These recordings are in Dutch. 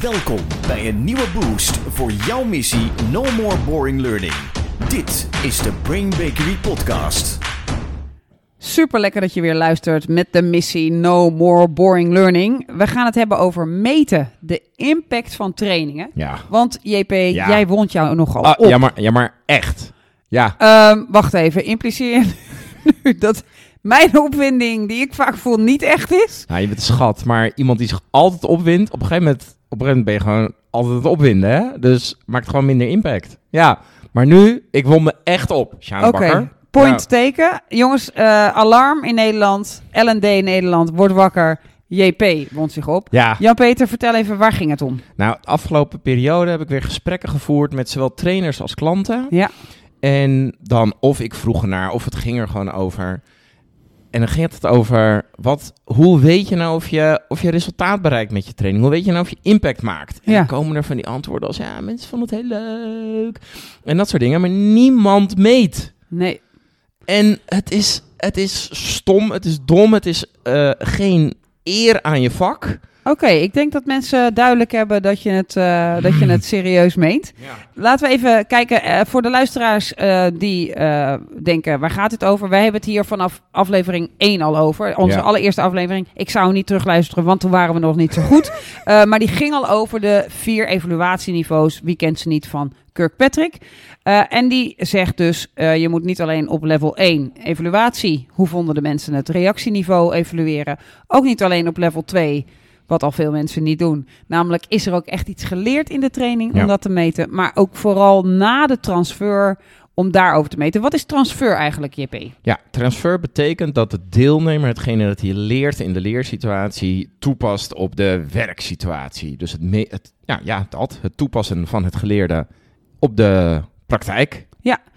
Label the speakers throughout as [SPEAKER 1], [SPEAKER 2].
[SPEAKER 1] Welkom bij een nieuwe boost voor jouw missie No More Boring Learning. Dit is de Brain Bakery Podcast.
[SPEAKER 2] Super lekker dat je weer luistert met de missie No More Boring Learning. We gaan het hebben over meten, de impact van trainingen.
[SPEAKER 3] Ja.
[SPEAKER 2] Want JP,
[SPEAKER 3] Ja.
[SPEAKER 2] jij wond jou nogal
[SPEAKER 3] Ah,
[SPEAKER 2] op.
[SPEAKER 3] ja, maar, ja, maar echt. Ja.
[SPEAKER 2] Ehm, wacht even, impliceer je nu dat mijn opwinding, die ik vaak voel, niet echt is?
[SPEAKER 3] Nou, je bent een schat, maar iemand die zich altijd opwindt, op een gegeven moment, op een gegeven moment ben je gewoon altijd het opwinden, hè? Dus maakt gewoon minder impact. Ja, maar nu, ik won me echt op, Sjaan
[SPEAKER 2] Oké, point
[SPEAKER 3] Ja.
[SPEAKER 2] teken. Jongens, eh, alarm in Nederland, L&D in Nederland, wordt wakker. JP wond zich op.
[SPEAKER 3] Ja,
[SPEAKER 2] Jan-Peter, vertel even, waar ging het om?
[SPEAKER 3] nou, de afgelopen periode heb ik weer gesprekken gevoerd met zowel trainers als klanten.
[SPEAKER 2] Ja.
[SPEAKER 3] En dan of ik vroeg ernaar, of het ging er gewoon over. En dan ging het over, wat, hoe weet je nou of je, of je resultaat bereikt met je training? Hoe weet je nou of je impact maakt? En
[SPEAKER 2] Ja.
[SPEAKER 3] dan komen er van die antwoorden als, ja, mensen vonden het heel leuk. En dat soort dingen, maar niemand meet.
[SPEAKER 2] Nee,
[SPEAKER 3] En het is, het is stom, het is dom, het is eh, geen eer aan je vak.
[SPEAKER 2] Oké, ik denk dat mensen duidelijk hebben dat je het, eh, dat je het serieus meent. Laten we even kijken eh, voor de luisteraars eh, die denken, waar gaat het over? Wij hebben het hier vanaf aflevering 1 al over. Onze
[SPEAKER 3] Ja.
[SPEAKER 2] allereerste aflevering. Ik zou niet terugluisteren, want toen waren we nog niet zo goed. Maar die ging al over de vier evaluatieniveaus. Wie kent ze niet van Kirkpatrick? En die zegt dus, je moet niet alleen op level 1 evaluatie, hoe vonden de mensen het reactieniveau evalueren. Ook niet alleen op level 2, wat al veel mensen niet doen. Namelijk, is er ook echt iets geleerd in de training om
[SPEAKER 3] Ja.
[SPEAKER 2] dat te meten? Maar ook vooral na de transfer om daarover te meten. Wat is transfer eigenlijk, JP?
[SPEAKER 3] Ja, transfer betekent dat de deelnemer hetgene dat hij leert in de leersituatie toepast op de werksituatie. Dus het, me- het, ja, ja, dat, het toepassen van het geleerde op de praktijk.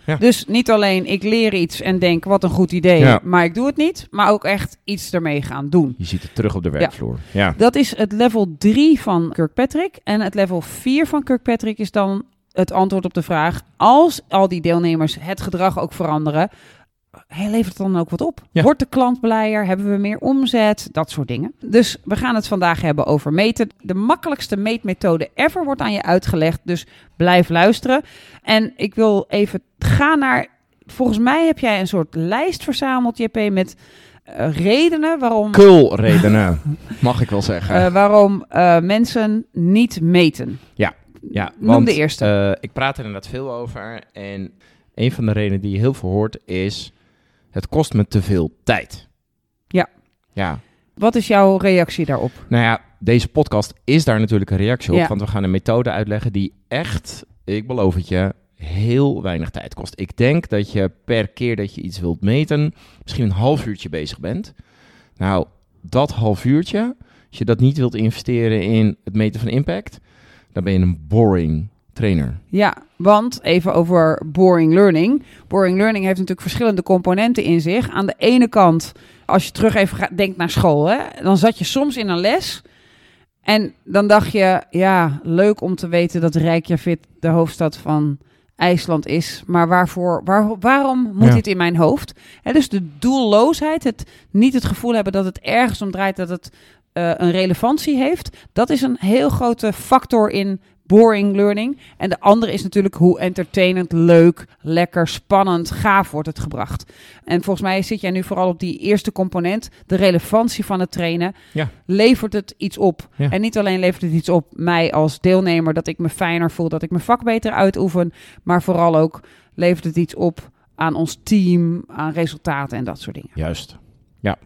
[SPEAKER 3] Ja.
[SPEAKER 2] Dus niet alleen ik leer iets en denk wat een goed idee,
[SPEAKER 3] Ja.
[SPEAKER 2] maar ik doe het niet. Maar ook echt iets ermee gaan doen.
[SPEAKER 3] Je ziet het terug op de werkvloer. Ja.
[SPEAKER 2] Dat is het level 3 van Kirkpatrick. En het level 4 van Kirkpatrick is dan het antwoord op de vraag: als al die deelnemers het gedrag ook veranderen, hey, levert het dan ook wat op?
[SPEAKER 3] Ja.
[SPEAKER 2] Wordt de klant blijer? Hebben we meer omzet? Dat soort dingen. Dus we gaan het vandaag hebben over meten. De makkelijkste meetmethode ever wordt aan je uitgelegd. Dus blijf luisteren. En ik wil even gaan naar. Volgens mij heb jij een soort lijst verzameld, JP, met eh, redenen waarom
[SPEAKER 3] Kulredenen, mag ik wel zeggen.
[SPEAKER 2] eh, waarom eh, mensen niet meten.
[SPEAKER 3] ja,
[SPEAKER 2] Noem
[SPEAKER 3] want
[SPEAKER 2] de eerste.
[SPEAKER 3] ik praat er inderdaad veel over. En een van de redenen die je heel veel hoort is... het kost me te veel tijd.
[SPEAKER 2] Ja.
[SPEAKER 3] Ja,
[SPEAKER 2] Wat is jouw reactie daarop?
[SPEAKER 3] Nou ja, deze podcast is daar natuurlijk een reactie op.
[SPEAKER 2] Ja.
[SPEAKER 3] Want we gaan een methode uitleggen die echt, ik beloof het je, heel weinig tijd kost. Ik denk dat je per keer dat je iets wilt meten, misschien een half uurtje bezig bent. Nou, dat half uurtje, als je dat niet wilt investeren in het meten van impact, dan ben je een boring trainer.
[SPEAKER 2] Ja, want even over boring learning. Boring learning heeft natuurlijk verschillende componenten in zich. Aan de ene kant, als je terug even gaat, denkt naar school, hè, dan zat je soms in een les. En dan dacht je, ja, leuk om te weten dat Reykjavik de hoofdstad van IJsland is. Maar waarvoor, waar, waarom moet
[SPEAKER 3] Ja.
[SPEAKER 2] dit in mijn hoofd? Hè, dus de doelloosheid, het niet het gevoel hebben dat het ergens om draait dat het eh, een relevantie heeft. Dat is een heel grote factor in boring learning. En de andere is natuurlijk hoe entertainend, leuk, lekker, spannend, gaaf wordt het gebracht. En volgens mij zit jij nu vooral op die eerste component, de relevantie van het trainen.
[SPEAKER 3] Ja.
[SPEAKER 2] Levert het iets op?
[SPEAKER 3] Ja.
[SPEAKER 2] En niet alleen levert het iets op mij als deelnemer, dat ik me fijner voel, dat ik mijn vak beter uitoefen, maar vooral ook levert het iets op aan ons team, aan resultaten en dat soort dingen.
[SPEAKER 3] Juist. Ja.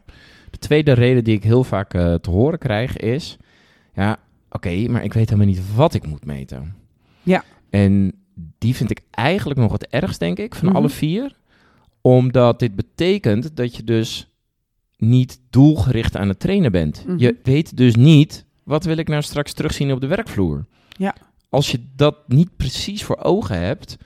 [SPEAKER 3] De tweede reden die ik heel vaak eh, te horen krijg is... Ja, oké, maar ik weet helemaal niet wat ik moet meten.
[SPEAKER 2] Ja.
[SPEAKER 3] En die vind ik eigenlijk nog het ergst, denk ik, van
[SPEAKER 2] Mhm.
[SPEAKER 3] alle vier. Omdat dit betekent dat je dus niet doelgericht aan het trainen bent.
[SPEAKER 2] Mhm.
[SPEAKER 3] Je weet dus niet, wat wil ik nou straks terugzien op de werkvloer?
[SPEAKER 2] Ja.
[SPEAKER 3] Als je dat niet precies voor ogen hebt,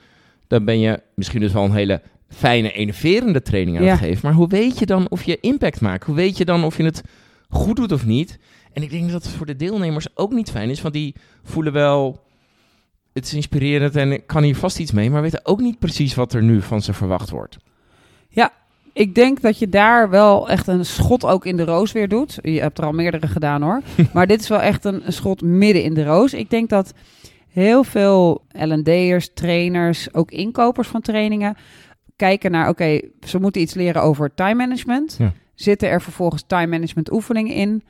[SPEAKER 3] dan ben je misschien dus wel een hele fijne, enerverende training aan
[SPEAKER 2] Ja.
[SPEAKER 3] het geven. Maar hoe weet je dan of je impact maakt? Hoe weet je dan of je het goed doet of niet? En ik denk dat het voor de deelnemers ook niet fijn is, want die voelen wel... Het is inspirerend en ik kan hier vast iets mee, maar weten ook niet precies wat er nu van ze verwacht wordt.
[SPEAKER 2] ik denk dat je daar wel echt een schot ook in de roos weer doet. Je hebt er al meerdere gedaan hoor. maar dit is wel echt een, een schot midden in de roos. Ik denk dat heel veel L&D'ers, trainers, ook inkopers van trainingen kijken naar, oké, ze moeten iets leren over time management.
[SPEAKER 3] Ja.
[SPEAKER 2] Zitten er vervolgens time management oefeningen in?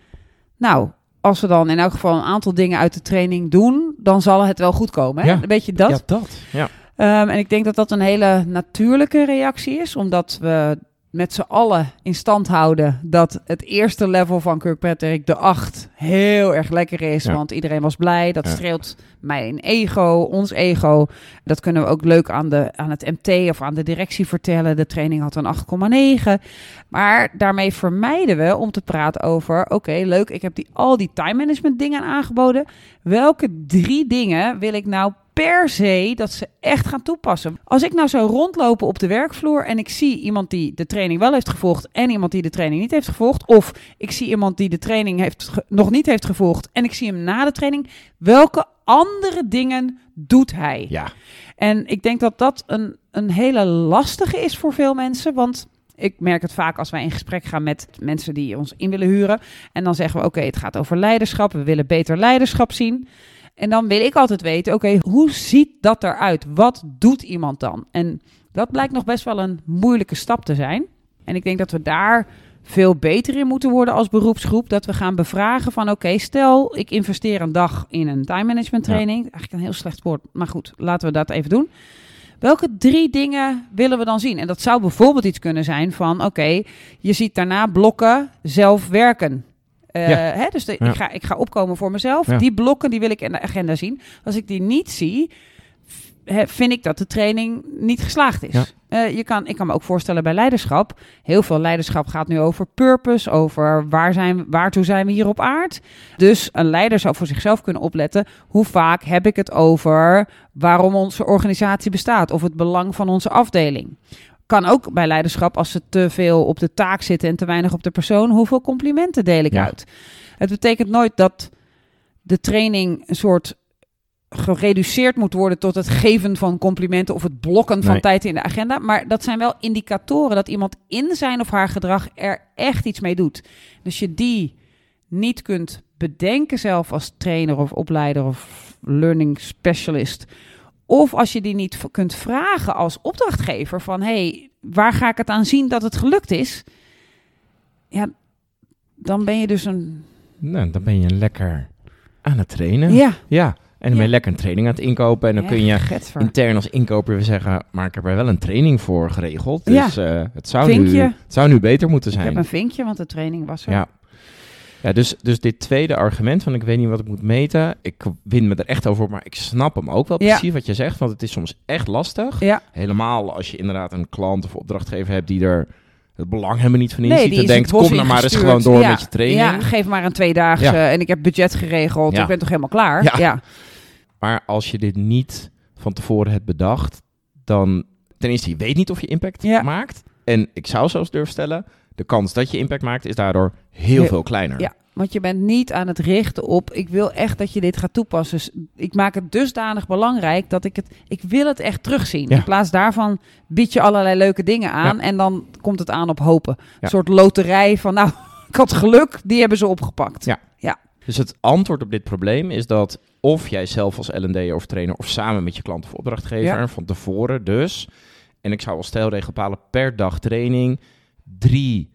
[SPEAKER 2] Nou, als we dan in elk geval een aantal dingen uit de training doen, dan zal het wel goed komen. Hè?
[SPEAKER 3] Ja.
[SPEAKER 2] Weet je dat?
[SPEAKER 3] Ja, dat. Ja.
[SPEAKER 2] Ehm, en ik denk dat dat een hele natuurlijke reactie is, omdat we met z'n allen in stand houden dat het eerste level van Kirkpatrick, de 8, heel erg lekker is.
[SPEAKER 3] Ja.
[SPEAKER 2] Want iedereen was blij. Dat
[SPEAKER 3] Ja.
[SPEAKER 2] streelt mijn ego, ons ego. Dat kunnen we ook leuk aan, de, aan het MT of aan de directie vertellen. De training had een 8,9. Maar daarmee vermijden we om te praten over: oké, leuk, ik heb die, al die time management dingen aangeboden. Welke drie dingen wil ik nou per se dat ze echt gaan toepassen? Als ik nou zou rondlopen op de werkvloer en ik zie iemand die de training wel heeft gevolgd en iemand die de training niet heeft gevolgd, of ik zie iemand die de training heeft nog niet heeft gevolgd en ik zie hem na de training, welke andere dingen doet hij?
[SPEAKER 3] Ja.
[SPEAKER 2] En ik denk dat dat een, een hele lastige is voor veel mensen. Want ik merk het vaak als wij in gesprek gaan met mensen die ons in willen huren. En dan zeggen we: Oké, het gaat over leiderschap. We willen beter leiderschap zien. En dan wil ik altijd weten: Oké, hoe ziet dat eruit? Wat doet iemand dan? En dat blijkt nog best wel een moeilijke stap te zijn. En ik denk dat we daar veel beter in moeten worden als beroepsgroep. Dat we gaan bevragen van oké, stel ik investeer een dag in een time management
[SPEAKER 3] Ja.
[SPEAKER 2] training. Eigenlijk een heel slecht woord, maar goed, laten we dat even doen. Welke drie dingen willen we dan zien? En dat zou bijvoorbeeld iets kunnen zijn van oké, je ziet daarna blokken zelf werken. Eh,
[SPEAKER 3] Ja.
[SPEAKER 2] hè, dus de-
[SPEAKER 3] Ja.
[SPEAKER 2] ik, ga, ik ga opkomen voor mezelf.
[SPEAKER 3] Ja.
[SPEAKER 2] Die blokken die wil ik in de agenda zien. Als ik die niet zie, vind ik dat de training niet geslaagd is.
[SPEAKER 3] Ja.
[SPEAKER 2] Eh, je kan, ik kan me ook voorstellen bij leiderschap. Heel veel leiderschap gaat nu over purpose, over waar zijn, waartoe zijn we hier op aard. Dus een leider zou voor zichzelf kunnen opletten. Hoe vaak heb ik het over waarom onze organisatie bestaat of het belang van onze afdeling? Kan ook bij leiderschap als ze te veel op de taak zitten en te weinig op de persoon. Hoeveel complimenten deel ik
[SPEAKER 3] Ja.
[SPEAKER 2] uit? Het betekent nooit dat de training een soort gereduceerd moet worden tot het geven van complimenten of het blokken van
[SPEAKER 3] Nee.
[SPEAKER 2] tijd in de agenda. Maar dat zijn wel indicatoren dat iemand in zijn of haar gedrag er echt iets mee doet. Dus je die niet kunt bedenken zelf als trainer of opleider of learning specialist. Of als je die niet kunt vragen als opdrachtgever van hey, waar ga ik het aan zien dat het gelukt is? Ja, dan ben je dus een.
[SPEAKER 3] Nou, dan ben je lekker aan het trainen.
[SPEAKER 2] Ja,
[SPEAKER 3] Ja. En dan ben je
[SPEAKER 2] Ja.
[SPEAKER 3] lekker een training aan het inkopen. En dan kun je
[SPEAKER 2] Getver.
[SPEAKER 3] intern als inkoper weer zeggen... maar ik heb er wel een training voor geregeld.
[SPEAKER 2] Ja.
[SPEAKER 3] Dus eh, het, zou nu, het zou nu beter moeten
[SPEAKER 2] Ik
[SPEAKER 3] zijn.
[SPEAKER 2] heb een vinkje, want de training was er.
[SPEAKER 3] Ja. Ja, dus, dus dit tweede argument van ik weet niet wat ik moet meten. Ik win me er echt over, op, maar ik snap hem ook wel
[SPEAKER 2] Ja.
[SPEAKER 3] precies wat je zegt. Want het is soms echt lastig.
[SPEAKER 2] Ja.
[SPEAKER 3] Helemaal als je inderdaad een klant of opdrachtgever hebt die er het belang helemaal niet van in
[SPEAKER 2] Nee,
[SPEAKER 3] En denkt, kom nou maar eens gewoon door
[SPEAKER 2] Ja.
[SPEAKER 3] met je training.
[SPEAKER 2] Ja, geef maar een tweedaagse en ik heb budget geregeld.
[SPEAKER 3] Ja.
[SPEAKER 2] Ik ben toch helemaal klaar?
[SPEAKER 3] Ja.
[SPEAKER 2] ja.
[SPEAKER 3] Maar als je dit niet van tevoren hebt bedacht, dan ten eerste, je weet niet of je impact
[SPEAKER 2] Ja.
[SPEAKER 3] maakt. En ik zou zelfs durven stellen, de kans dat je impact maakt is daardoor heel veel kleiner.
[SPEAKER 2] Ja, want je bent niet aan het richten op. Ik wil echt dat je dit gaat toepassen. Dus ik maak het dusdanig belangrijk dat ik het. Ik wil het echt terugzien.
[SPEAKER 3] Ja.
[SPEAKER 2] In plaats daarvan bied je allerlei leuke dingen aan
[SPEAKER 3] Ja.
[SPEAKER 2] en dan komt het aan op hopen.
[SPEAKER 3] Ja.
[SPEAKER 2] Een soort loterij van. Nou, ik had geluk, die hebben ze opgepakt.
[SPEAKER 3] Ja. Dus het antwoord op dit probleem is dat of jij zelf als L&D of trainer of samen met je klant of opdrachtgever
[SPEAKER 2] Ja.
[SPEAKER 3] van tevoren dus, en ik zou als stelregel bepalen per dag training drie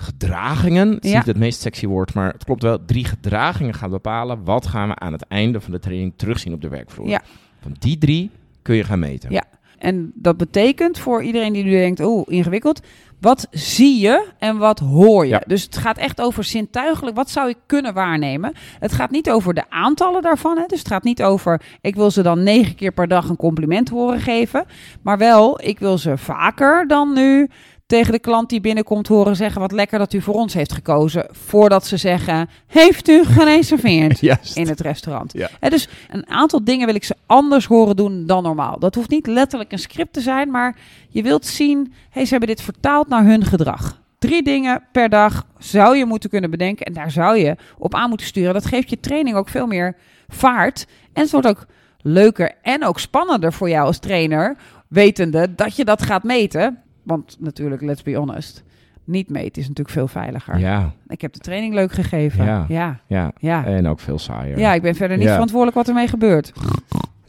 [SPEAKER 3] gedragingen, het is
[SPEAKER 2] Ja.
[SPEAKER 3] niet het meest sexy woord, maar het klopt wel, drie gedragingen gaan bepalen wat gaan we aan het einde van de training terugzien op de werkvloer.
[SPEAKER 2] Ja.
[SPEAKER 3] Van die drie kun je gaan meten.
[SPEAKER 2] Ja. En dat betekent voor iedereen die nu denkt, oh, ingewikkeld. Wat zie je en wat hoor je?
[SPEAKER 3] Ja.
[SPEAKER 2] Dus het gaat echt over zintuigelijk. Wat zou ik kunnen waarnemen? Het gaat niet over de aantallen daarvan. Hè? Dus het gaat niet over, ik wil ze dan negen keer per dag een compliment horen geven. Maar wel, ik wil ze vaker dan nu tegen de klant die binnenkomt horen zeggen... wat lekker dat u voor ons heeft gekozen. Voordat ze zeggen, heeft u gereserveerd? In het restaurant.
[SPEAKER 3] Ja.
[SPEAKER 2] Dus een aantal dingen wil ik ze anders horen doen dan normaal. Dat hoeft niet letterlijk een script te zijn, maar je wilt zien, hey, ze hebben dit vertaald naar hun gedrag. Drie dingen per dag zou je moeten kunnen bedenken en daar zou je op aan moeten sturen. Dat geeft je training ook veel meer vaart en het wordt ook leuker en ook spannender voor jou als trainer, wetende dat je dat gaat meten. Want natuurlijk, let's be honest, niet meten is natuurlijk veel veiliger.
[SPEAKER 3] Ja,
[SPEAKER 2] Ik heb de training leuk gegeven.
[SPEAKER 3] Ja.
[SPEAKER 2] Ja,
[SPEAKER 3] ja.
[SPEAKER 2] ja.
[SPEAKER 3] En ook veel saaier.
[SPEAKER 2] Ja, ik ben verder niet
[SPEAKER 3] Ja.
[SPEAKER 2] verantwoordelijk wat ermee gebeurt.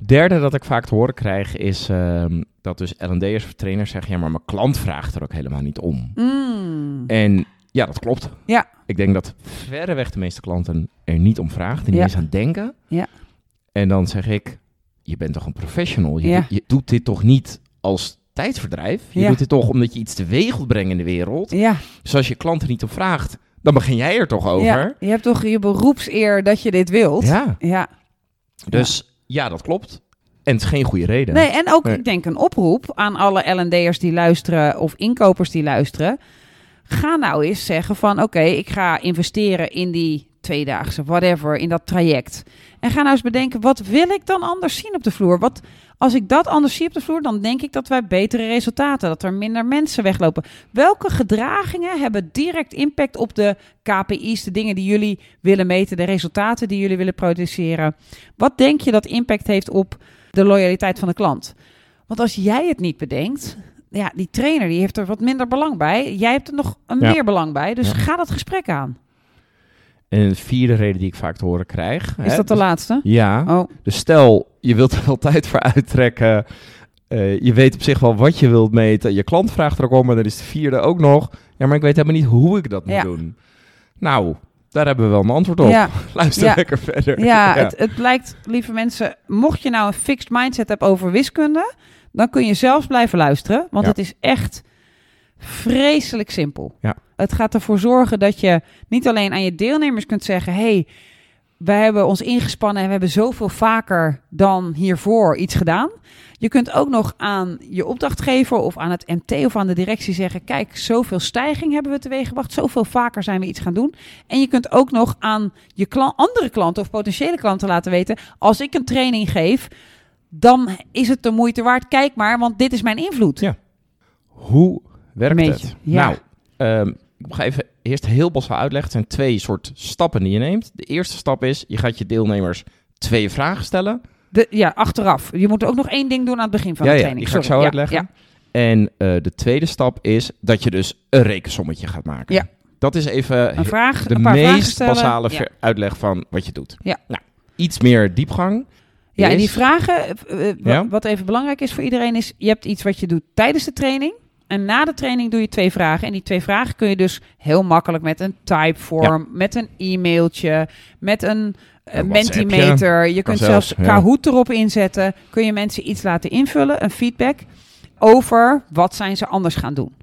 [SPEAKER 3] Derde dat ik vaak te horen krijg is ehm, dat dus L&D'ers of trainers zeggen... ja, maar mijn klant vraagt er ook helemaal niet om.
[SPEAKER 2] Mm.
[SPEAKER 3] En ja, dat klopt.
[SPEAKER 2] Ja.
[SPEAKER 3] Ik denk dat verreweg de meeste klanten er niet om vragen, niet
[SPEAKER 2] Ja.
[SPEAKER 3] eens aan denken.
[SPEAKER 2] Ja.
[SPEAKER 3] En dan zeg ik, je bent toch een professional? Je,
[SPEAKER 2] Ja.
[SPEAKER 3] je doet dit toch niet als tijdverdrijf? Je
[SPEAKER 2] Ja.
[SPEAKER 3] doet dit toch omdat je iets teweeg wilt brengen in de wereld?
[SPEAKER 2] Ja,
[SPEAKER 3] Dus als je klant er niet om vraagt, dan begin jij er toch over?
[SPEAKER 2] ja, je hebt toch je beroepseer dat je dit wilt.
[SPEAKER 3] Ja.
[SPEAKER 2] Ja.
[SPEAKER 3] Dus ja. dat klopt. En het is geen goede reden.
[SPEAKER 2] Nee, en ook,
[SPEAKER 3] Nee.
[SPEAKER 2] ik denk, een oproep aan alle L&D'ers die luisteren of inkopers die luisteren. Ga nou eens zeggen van, oké, ik ga investeren in die tweedaagse, whatever, in dat traject. En ga nou eens bedenken, wat wil ik dan anders zien op de vloer? Wat, als ik dat anders zie op de vloer, dan denk ik dat wij betere resultaten, dat er minder mensen weglopen. Welke gedragingen hebben direct impact op de KPI's, de dingen die jullie willen meten, de resultaten die jullie willen produceren? Wat denk je dat impact heeft op de loyaliteit van de klant? Want als jij het niet bedenkt, ja, die trainer die heeft er wat minder belang bij. Jij hebt er nog een
[SPEAKER 3] Ja.
[SPEAKER 2] meer belang bij. Dus
[SPEAKER 3] Ja.
[SPEAKER 2] ga dat gesprek aan.
[SPEAKER 3] En een vierde reden die ik vaak te horen krijg...
[SPEAKER 2] Is
[SPEAKER 3] hè,
[SPEAKER 2] dat de
[SPEAKER 3] dus-
[SPEAKER 2] laatste?
[SPEAKER 3] Ja.
[SPEAKER 2] Oh,
[SPEAKER 3] Dus stel, je wilt er wel tijd voor uittrekken. eh, je weet op zich wel wat je wilt meten. Je klant vraagt er ook om, maar dan is de vierde ook nog. Ja, maar ik weet helemaal niet hoe ik dat moet
[SPEAKER 2] Ja.
[SPEAKER 3] doen. Nou, daar hebben we wel een antwoord op.
[SPEAKER 2] ja,
[SPEAKER 3] Luister
[SPEAKER 2] Ja.
[SPEAKER 3] lekker verder.
[SPEAKER 2] ja, Het, het blijkt, lieve mensen, mocht je nou een fixed mindset hebben over wiskunde, dan kun je zelfs blijven luisteren. Want het is echt vreselijk simpel.
[SPEAKER 3] Ja.
[SPEAKER 2] Het gaat ervoor zorgen dat je niet alleen aan je deelnemers kunt zeggen: hey, wij hebben ons ingespannen en we hebben zoveel vaker dan hiervoor iets gedaan. Je kunt ook nog aan je opdrachtgever of aan het MT of aan de directie zeggen: Kijk, zoveel stijging hebben we teweeggebracht, zoveel vaker zijn we iets gaan doen. En je kunt ook nog aan je klant, andere klanten of potentiële klanten laten weten: Als ik een training geef, dan is het de moeite waard. Kijk maar, want dit is mijn invloed.
[SPEAKER 3] Ja. Hoe werkt het?
[SPEAKER 2] ja.
[SPEAKER 3] Nou, ehm, ik ga even eerst heel basaal uitleggen. Het zijn twee soort stappen die je neemt. De eerste stap is, je gaat je deelnemers twee vragen stellen.
[SPEAKER 2] De, ja, achteraf. Je moet ook nog één ding doen aan het begin van
[SPEAKER 3] Ja,
[SPEAKER 2] de
[SPEAKER 3] ja,
[SPEAKER 2] training.
[SPEAKER 3] die ga ik zo
[SPEAKER 2] Ja,
[SPEAKER 3] uitleggen.
[SPEAKER 2] ja.
[SPEAKER 3] En eh, de tweede stap is dat je dus een rekensommetje gaat maken.
[SPEAKER 2] Ja.
[SPEAKER 3] Dat is even
[SPEAKER 2] Een vraag,
[SPEAKER 3] de
[SPEAKER 2] een
[SPEAKER 3] meest basale
[SPEAKER 2] Ja.
[SPEAKER 3] uitleg van wat je doet.
[SPEAKER 2] Ja.
[SPEAKER 3] Nou, iets meer diepgang.
[SPEAKER 2] Ja, en die vragen, eh, eh, wa-
[SPEAKER 3] Ja.
[SPEAKER 2] wat even belangrijk is voor iedereen, is je hebt iets wat je doet tijdens de training. En na de training doe je twee vragen. En die twee vragen kun je dus heel makkelijk met een typeform, met een e-mailtje, met een eh. Mentimeter. Je kunt
[SPEAKER 3] zelfs,
[SPEAKER 2] zelfs
[SPEAKER 3] ja.
[SPEAKER 2] Kahoot erop inzetten. Kun je mensen iets laten invullen, een feedback, over wat zijn ze anders gaan doen.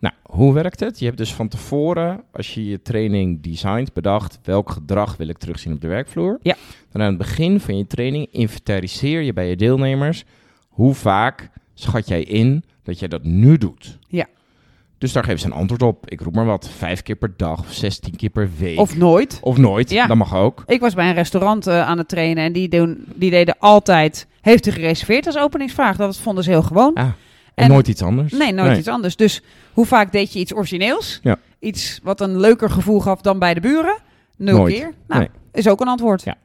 [SPEAKER 3] Nou, hoe werkt het? Je hebt dus van tevoren, als je je training designt, bedacht welk gedrag wil ik terugzien op de werkvloer.
[SPEAKER 2] Ja.
[SPEAKER 3] Dan aan het begin van je training inventariseer je bij je deelnemers hoe vaak schat jij in dat jij dat nu doet.
[SPEAKER 2] Ja.
[SPEAKER 3] Dus daar geven ze een antwoord op. Ik roep maar wat, vijf keer per dag of zestien keer per week.
[SPEAKER 2] Of nooit.
[SPEAKER 3] Of nooit,
[SPEAKER 2] Ja.
[SPEAKER 3] dat mag ook.
[SPEAKER 2] Ik was bij een restaurant eh, aan het trainen en die, doen, die deden altijd, heeft u gereserveerd als openingsvraag? Dat vonden ze heel gewoon.
[SPEAKER 3] Ah, en,
[SPEAKER 2] En-
[SPEAKER 3] nooit iets anders.
[SPEAKER 2] Nee, nooit iets anders. Dus hoe vaak deed je iets origineels?
[SPEAKER 3] Ja.
[SPEAKER 2] Iets wat een leuker gevoel gaf dan bij de buren? Nul
[SPEAKER 3] Nooit.
[SPEAKER 2] keer. Nou,
[SPEAKER 3] Nee.
[SPEAKER 2] is ook een antwoord.
[SPEAKER 3] Ja.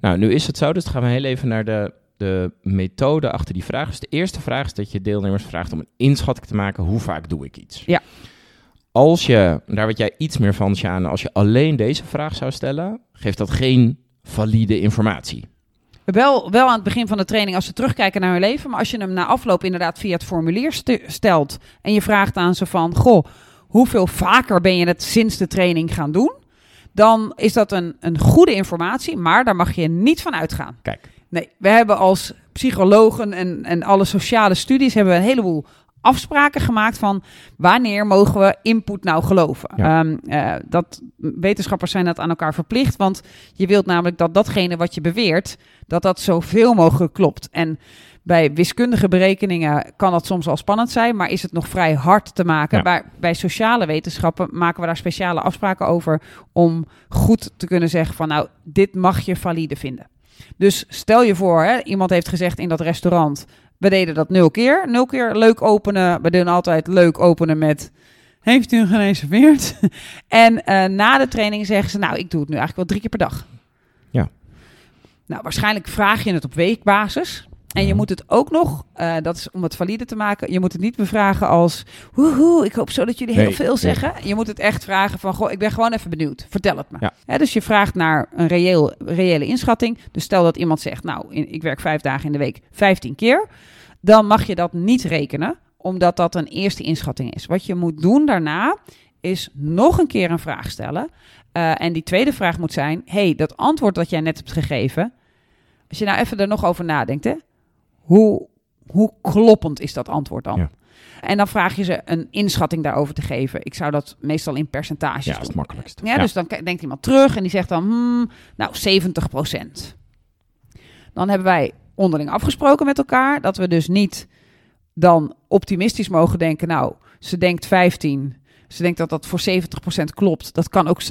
[SPEAKER 3] Nou, nu is het zo, dus gaan we heel even naar de, de methode achter die vraag. Dus de eerste vraag is dat je deelnemers vraagt om een inschatting te maken, hoe vaak doe ik iets?
[SPEAKER 2] Ja.
[SPEAKER 3] Als je, daar weet jij iets meer van, Sjane, als je alleen deze vraag zou stellen, geeft dat geen valide informatie.
[SPEAKER 2] Wel, wel aan het begin van de training als ze terugkijken naar hun leven. Maar als je hem na afloop inderdaad via het formulier stelt. En je vraagt aan ze van, goh, hoeveel vaker ben je het sinds de training gaan doen? Dan is dat een, een goede informatie, maar daar mag je niet van uitgaan.
[SPEAKER 3] Kijk.
[SPEAKER 2] Nee, we hebben als psychologen en, en alle sociale studies hebben we een heleboel afspraken gemaakt van wanneer mogen we input nou geloven.
[SPEAKER 3] Ja.
[SPEAKER 2] Ehm, eh, dat, wetenschappers zijn dat aan elkaar verplicht, want je wilt namelijk dat datgene wat je beweert, dat dat zoveel mogelijk klopt. En bij wiskundige berekeningen kan dat soms al spannend zijn, maar is het nog vrij hard te maken.
[SPEAKER 3] Ja.
[SPEAKER 2] Bij, bij sociale wetenschappen maken we daar speciale afspraken over om goed te kunnen zeggen van nou, dit mag je valide vinden. Dus stel je voor, hè, iemand heeft gezegd in dat restaurant, we deden dat nul keer. Nul keer leuk openen. We doen altijd leuk openen met, heeft u gereserveerd? en eh, na de training zeggen ze, nou, ik doe het nu eigenlijk wel drie keer per dag.
[SPEAKER 3] Ja.
[SPEAKER 2] Nou, waarschijnlijk vraag je het op weekbasis. En je moet het ook nog, eh, dat is om het valide te maken, je moet het niet bevragen als, woehoe, ik hoop zo dat jullie heel
[SPEAKER 3] Nee,
[SPEAKER 2] veel
[SPEAKER 3] nee.
[SPEAKER 2] zeggen. Je moet het echt vragen van, goh, ik ben gewoon even benieuwd, vertel het me.
[SPEAKER 3] Ja.
[SPEAKER 2] Dus je vraagt naar een reëel, reële inschatting. Dus stel dat iemand zegt, nou, in- ik werk vijf dagen in de week, 15 keer. Dan mag je dat niet rekenen, omdat dat een eerste inschatting is. Wat je moet doen daarna, is nog een keer een vraag stellen. Eh, en die tweede vraag moet zijn, hey, dat antwoord dat jij net hebt gegeven, als je nou even er nog over nadenkt, hè, hoe, hoe kloppend is dat antwoord dan?
[SPEAKER 3] Ja.
[SPEAKER 2] En dan vraag je ze een inschatting daarover te geven. Ik zou dat meestal in percentages
[SPEAKER 3] Ja, dat is het makkelijkst.
[SPEAKER 2] Ja, dus dan denkt iemand terug en die zegt dan, hmm, nou, 70% Dan hebben wij onderling afgesproken met elkaar dat we dus niet dan optimistisch mogen denken, nou, ze denkt 15, ze denkt dat dat voor 70% klopt. Dat kan ook 30%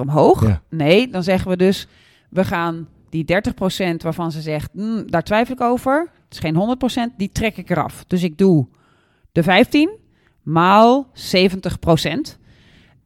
[SPEAKER 2] omhoog.
[SPEAKER 3] Ja.
[SPEAKER 2] Nee, dan zeggen we dus, we gaan die 30% waarvan ze zegt, hmm, daar twijfel ik over, het is geen 100% die trek ik eraf. Dus ik doe de 15 maal 70%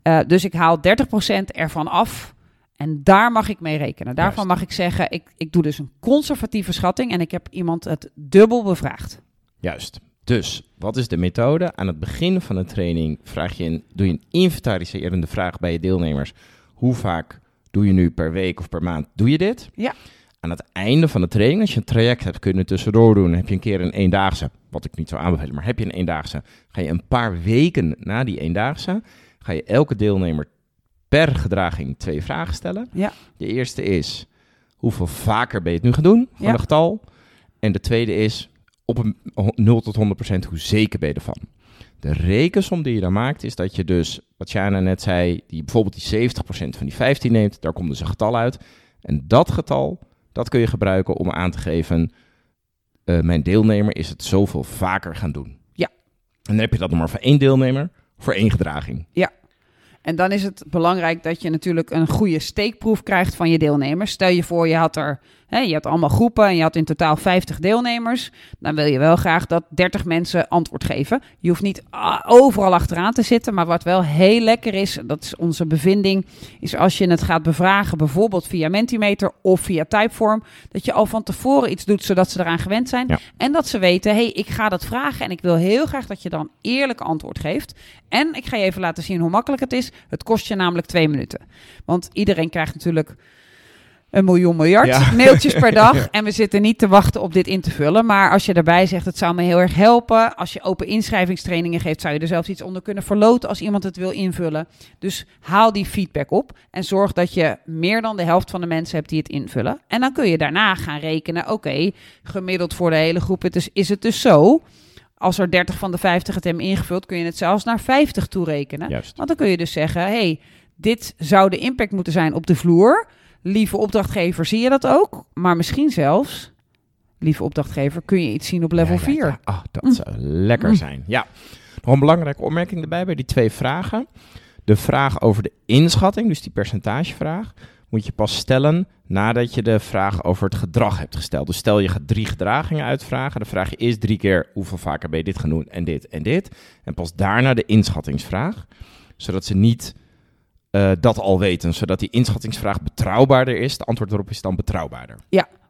[SPEAKER 2] eh, dus ik haal 30% ervan af. En daar mag ik mee rekenen. Daarvan
[SPEAKER 3] Juist.
[SPEAKER 2] mag ik zeggen, ik, ik doe dus een conservatieve schatting en ik heb iemand het dubbel bevraagd.
[SPEAKER 3] Juist. Dus, wat is de methode? Aan het begin van de training vraag je een, doe je een inventariserende vraag bij je deelnemers. Hoe vaak doe je nu per week of per maand? Doe je dit?
[SPEAKER 2] Ja.
[SPEAKER 3] Aan het einde van de training, als je een traject hebt, kun je het tussendoor doen. Heb je een keer een eendaagse, wat ik niet zou aanbevelen, maar heb je een eendaagse, ga je een paar weken na die eendaagse, ga je elke deelnemer per gedraging twee vragen stellen.
[SPEAKER 2] Ja.
[SPEAKER 3] De eerste is, hoeveel vaker ben je het nu gaan doen van
[SPEAKER 2] Ja.
[SPEAKER 3] een getal? En de tweede is, op een 0 tot 100% hoe zeker ben je ervan? De rekensom die je dan maakt is dat je dus, wat Jana net zei, die bijvoorbeeld die 70% van die 15 neemt, daar komt dus een getal uit. En dat getal, dat kun je gebruiken om aan te geven, eh, mijn deelnemer is het zoveel vaker gaan doen.
[SPEAKER 2] Ja.
[SPEAKER 3] En dan heb je dat nog maar voor één deelnemer, voor één gedraging.
[SPEAKER 2] En dan is het belangrijk dat je natuurlijk een goede steekproef krijgt van je deelnemers. Stel je voor, je had er, je had allemaal groepen en je had in totaal 50 deelnemers. Dan wil je wel graag dat 30 mensen antwoord geven. Je hoeft niet overal achteraan te zitten, maar wat wel heel lekker is, dat is onze bevinding, is als je het gaat bevragen, bijvoorbeeld via Mentimeter of via Typeform, dat je al van tevoren iets doet zodat ze eraan gewend zijn.
[SPEAKER 3] Ja.
[SPEAKER 2] En dat ze weten, hé, hey, ik ga dat vragen en ik wil heel graag dat je dan eerlijk antwoord geeft. En ik ga je even laten zien hoe makkelijk het is. Het kost je namelijk twee minuten. Want iedereen krijgt natuurlijk een miljoen miljard
[SPEAKER 3] Ja.
[SPEAKER 2] mailtjes per dag. En we zitten niet te wachten op dit in te vullen. Maar als je daarbij zegt, het zou me heel erg helpen. Als je open inschrijvingstrainingen geeft, zou je er zelfs iets onder kunnen verloten als iemand het wil invullen. Dus haal die feedback op en zorg dat je meer dan de helft van de mensen hebt die het invullen. En dan kun je daarna gaan rekenen, oké, gemiddeld voor de hele groep het is, is het dus zo. Als er 30 van de 50 het hebben ingevuld, kun je het zelfs naar 50 toerekenen.
[SPEAKER 3] Juist.
[SPEAKER 2] Want dan kun je dus zeggen, hey, dit zou de impact moeten zijn op de vloer. Lieve opdrachtgever, zie je dat ook? Maar misschien zelfs, lieve opdrachtgever, kun je iets zien op level
[SPEAKER 3] Ja, ja,
[SPEAKER 2] 4.
[SPEAKER 3] ja. Ah, dat
[SPEAKER 2] Mm.
[SPEAKER 3] zou lekker
[SPEAKER 2] Mm.
[SPEAKER 3] zijn. Ja. Nog een belangrijke opmerking erbij bij die twee vragen. De vraag over de inschatting, dus die percentagevraag, moet je pas stellen nadat je de vraag over het gedrag hebt gesteld. Dus stel je gaat drie gedragingen uitvragen, dan vraag eerst drie keer hoeveel vaker ben je dit gaan doen en dit en dit. En pas daarna de inschattingsvraag, zodat ze niet eh, dat al weten, zodat die inschattingsvraag betrouwbaarder is. De antwoord erop is dan betrouwbaarder.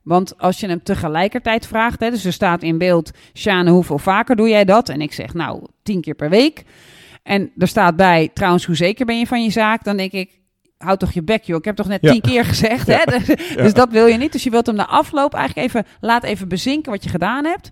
[SPEAKER 2] Want als je hem tegelijkertijd vraagt, hè, dus er staat in beeld, Sjane, hoeveel vaker doe jij dat? En ik zeg, nou, tien keer per week. En er staat bij, trouwens, hoe zeker ben je van je zaak? Dan denk ik, houd toch je bek, joh. Ik heb toch net
[SPEAKER 3] Ja.
[SPEAKER 2] tien keer gezegd, hè? Dus, dus dat wil je niet. Dus je wilt hem na afloop eigenlijk even, laat even bezinken wat je gedaan hebt.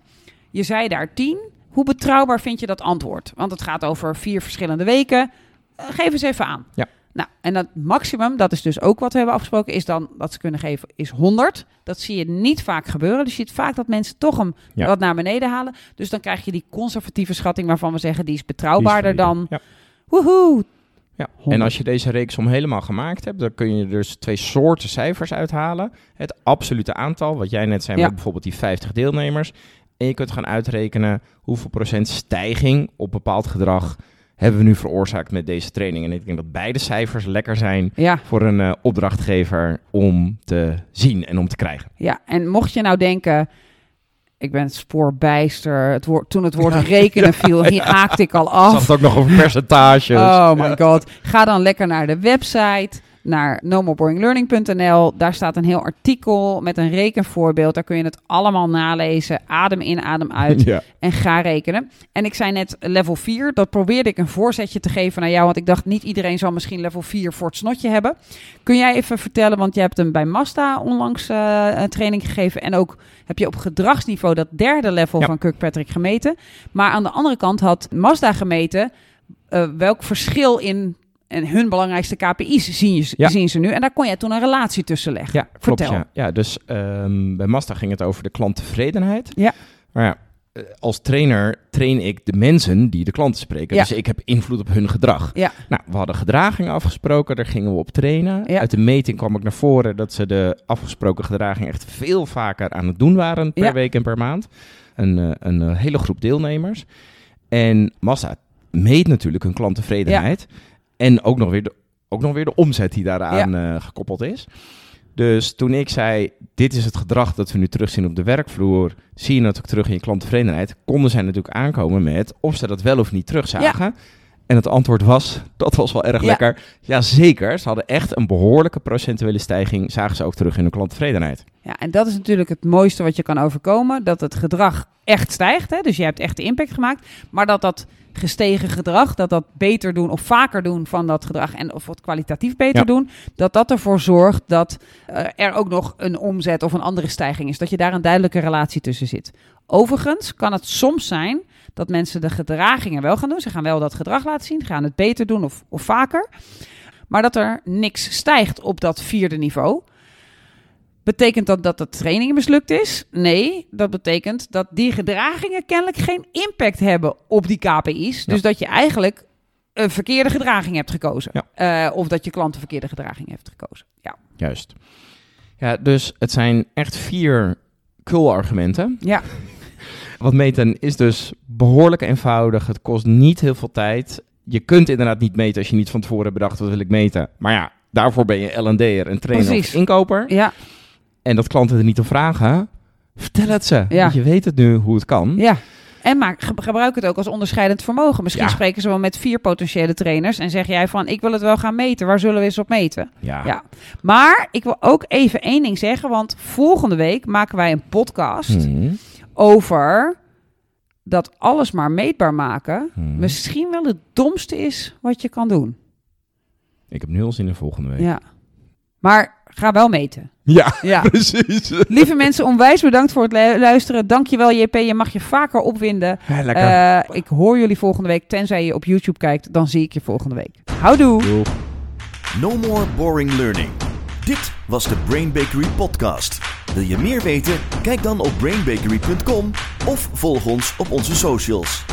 [SPEAKER 2] Je zei daar tien. Hoe betrouwbaar vind je dat antwoord? Want het gaat over vier verschillende weken. Eh, geef eens even aan.
[SPEAKER 3] Ja.
[SPEAKER 2] Nou, en dat maximum, dat is dus ook wat we hebben afgesproken, is dan dat ze kunnen geven, is 100. Dat zie je niet vaak gebeuren. Dus je ziet vaak dat mensen toch hem
[SPEAKER 3] Ja.
[SPEAKER 2] wat naar beneden halen. Dus dan krijg je die conservatieve schatting waarvan we zeggen, die is betrouwbaarder
[SPEAKER 3] Die is
[SPEAKER 2] dan, woehoe.
[SPEAKER 3] Ja. En
[SPEAKER 2] 100.
[SPEAKER 3] als je deze reeksom helemaal gemaakt hebt, dan kun je dus twee soorten cijfers uithalen. Het absolute aantal, wat jij net zei
[SPEAKER 2] Ja.
[SPEAKER 3] met bijvoorbeeld die 50 deelnemers. En je kunt gaan uitrekenen hoeveel procent stijging op bepaald gedrag hebben we nu veroorzaakt met deze training. En ik denk dat beide cijfers lekker zijn
[SPEAKER 2] Ja,
[SPEAKER 3] voor een eh, opdrachtgever om te zien en om te krijgen.
[SPEAKER 2] ja, en mocht je nou denken, ik ben spoorbijster, het woord, toen het woord rekenen viel, hier haakte ik al af.
[SPEAKER 3] zag het ook nog over percentages.
[SPEAKER 2] Oh my god. Ga dan lekker naar de website. Naar nomoreBoringLearning.nl. Daar staat een heel artikel met een rekenvoorbeeld. Daar kun je het allemaal nalezen. Adem in, adem uit.
[SPEAKER 3] Ja.
[SPEAKER 2] En ga rekenen. En ik zei net level 4. Dat probeerde ik een voorzetje te geven naar jou. Want ik dacht, niet iedereen zal misschien level 4 voor het snotje hebben. Kun jij even vertellen, want je hebt hem bij Mazda onlangs eh, een training gegeven. En ook heb je op gedragsniveau dat derde level
[SPEAKER 3] Ja.
[SPEAKER 2] van Kirkpatrick gemeten. Maar aan de andere kant had Mazda gemeten eh, welk verschil in en hun belangrijkste KPI's zien, je,
[SPEAKER 3] Ja.
[SPEAKER 2] zien ze nu. En daar kon jij toen een relatie tussen leggen.
[SPEAKER 3] Ja, klopt.
[SPEAKER 2] Vertel.
[SPEAKER 3] Ja. ja, dus ehm, bij Mazda ging het over de klanttevredenheid.
[SPEAKER 2] Ja.
[SPEAKER 3] Maar ja, eh, als trainer train ik de mensen die de klanten spreken.
[SPEAKER 2] Ja.
[SPEAKER 3] Dus ik heb invloed op hun gedrag.
[SPEAKER 2] Ja.
[SPEAKER 3] Nou, we hadden gedragingen afgesproken, daar gingen we op trainen.
[SPEAKER 2] Ja.
[SPEAKER 3] Uit de meting kwam ik naar voren dat ze de afgesproken gedragingen echt veel vaker aan het doen waren per week en per maand. Een, eh, een eh, hele groep deelnemers. En Mazda meet natuurlijk hun klanttevredenheid. En ook nog weer de, ook nog weer de omzet die daaraan eh, gekoppeld is. Dus toen ik zei, dit is het gedrag dat we nu terugzien op de werkvloer, zie je natuurlijk terug in je klanttevredenheid, konden zij natuurlijk aankomen met of ze dat wel of niet terugzagen. En het antwoord was, dat was wel erg
[SPEAKER 2] Ja.
[SPEAKER 3] lekker. Jazeker, ze hadden echt een behoorlijke procentuele stijging, zagen ze ook terug in hun klanttevredenheid.
[SPEAKER 2] Ja, en dat is natuurlijk het mooiste wat je kan overkomen. Dat het gedrag echt stijgt. Hè? Dus je hebt echt de impact gemaakt. Maar dat dat gestegen gedrag, dat dat beter doen of vaker doen van dat gedrag en of het kwalitatief beter
[SPEAKER 3] Ja.
[SPEAKER 2] doen, dat dat ervoor zorgt dat eh, er ook nog een omzet of een andere stijging is. Dat je daar een duidelijke relatie tussen zit. Overigens kan het soms zijn dat mensen de gedragingen wel gaan doen. Ze gaan wel dat gedrag laten zien, gaan het beter doen of, of vaker. Maar dat er niks stijgt op dat vierde niveau. Betekent dat dat de training mislukt is? Nee, dat betekent dat die gedragingen kennelijk geen impact hebben op die KPI's. Dus dat je eigenlijk een verkeerde gedraging hebt gekozen. Eh, of dat je klant een verkeerde gedraging heeft gekozen. Ja,
[SPEAKER 3] Juist. Ja, dus het zijn echt vier kul-argumenten.
[SPEAKER 2] ja.
[SPEAKER 3] Wat meten is dus behoorlijk eenvoudig. Het kost niet heel veel tijd. Je kunt inderdaad niet meten als je niet van tevoren bedacht wat wil ik meten. Maar ja, daarvoor ben je L&D'er, een trainer
[SPEAKER 2] Precies.
[SPEAKER 3] of inkoper.
[SPEAKER 2] ja,
[SPEAKER 3] En dat klanten er niet om vragen, vertel het ze.
[SPEAKER 2] Ja.
[SPEAKER 3] Want je weet het nu hoe het kan.
[SPEAKER 2] ja. En maak, ge- gebruik het ook als onderscheidend vermogen. Misschien
[SPEAKER 3] Ja.
[SPEAKER 2] spreken ze wel met vier potentiële trainers en zeg jij van ik wil het wel gaan meten. Waar zullen we eens op meten?
[SPEAKER 3] Ja.
[SPEAKER 2] Ja. Maar ik wil ook even één ding zeggen, want volgende week maken wij een podcast
[SPEAKER 3] Hmm.
[SPEAKER 2] over dat alles maar meetbaar maken
[SPEAKER 3] Hmm.
[SPEAKER 2] misschien wel het domste is wat je kan doen.
[SPEAKER 3] Ik heb nu al zin in volgende week.
[SPEAKER 2] Ja. Maar ga wel meten.
[SPEAKER 3] Ja,
[SPEAKER 2] Ja.
[SPEAKER 3] precies.
[SPEAKER 2] Lieve mensen, onwijs bedankt voor het lu- luisteren. Dankjewel JP, je mag je vaker opwinden.
[SPEAKER 3] Ja, lekker.
[SPEAKER 2] Eh, ik hoor jullie volgende week, tenzij je op YouTube kijkt, dan zie ik je volgende week. Houdoe!
[SPEAKER 1] No more boring learning. Dit was de Brain Bakery podcast. Wil je meer weten? Kijk dan op brainbakery.com of volg ons op onze socials.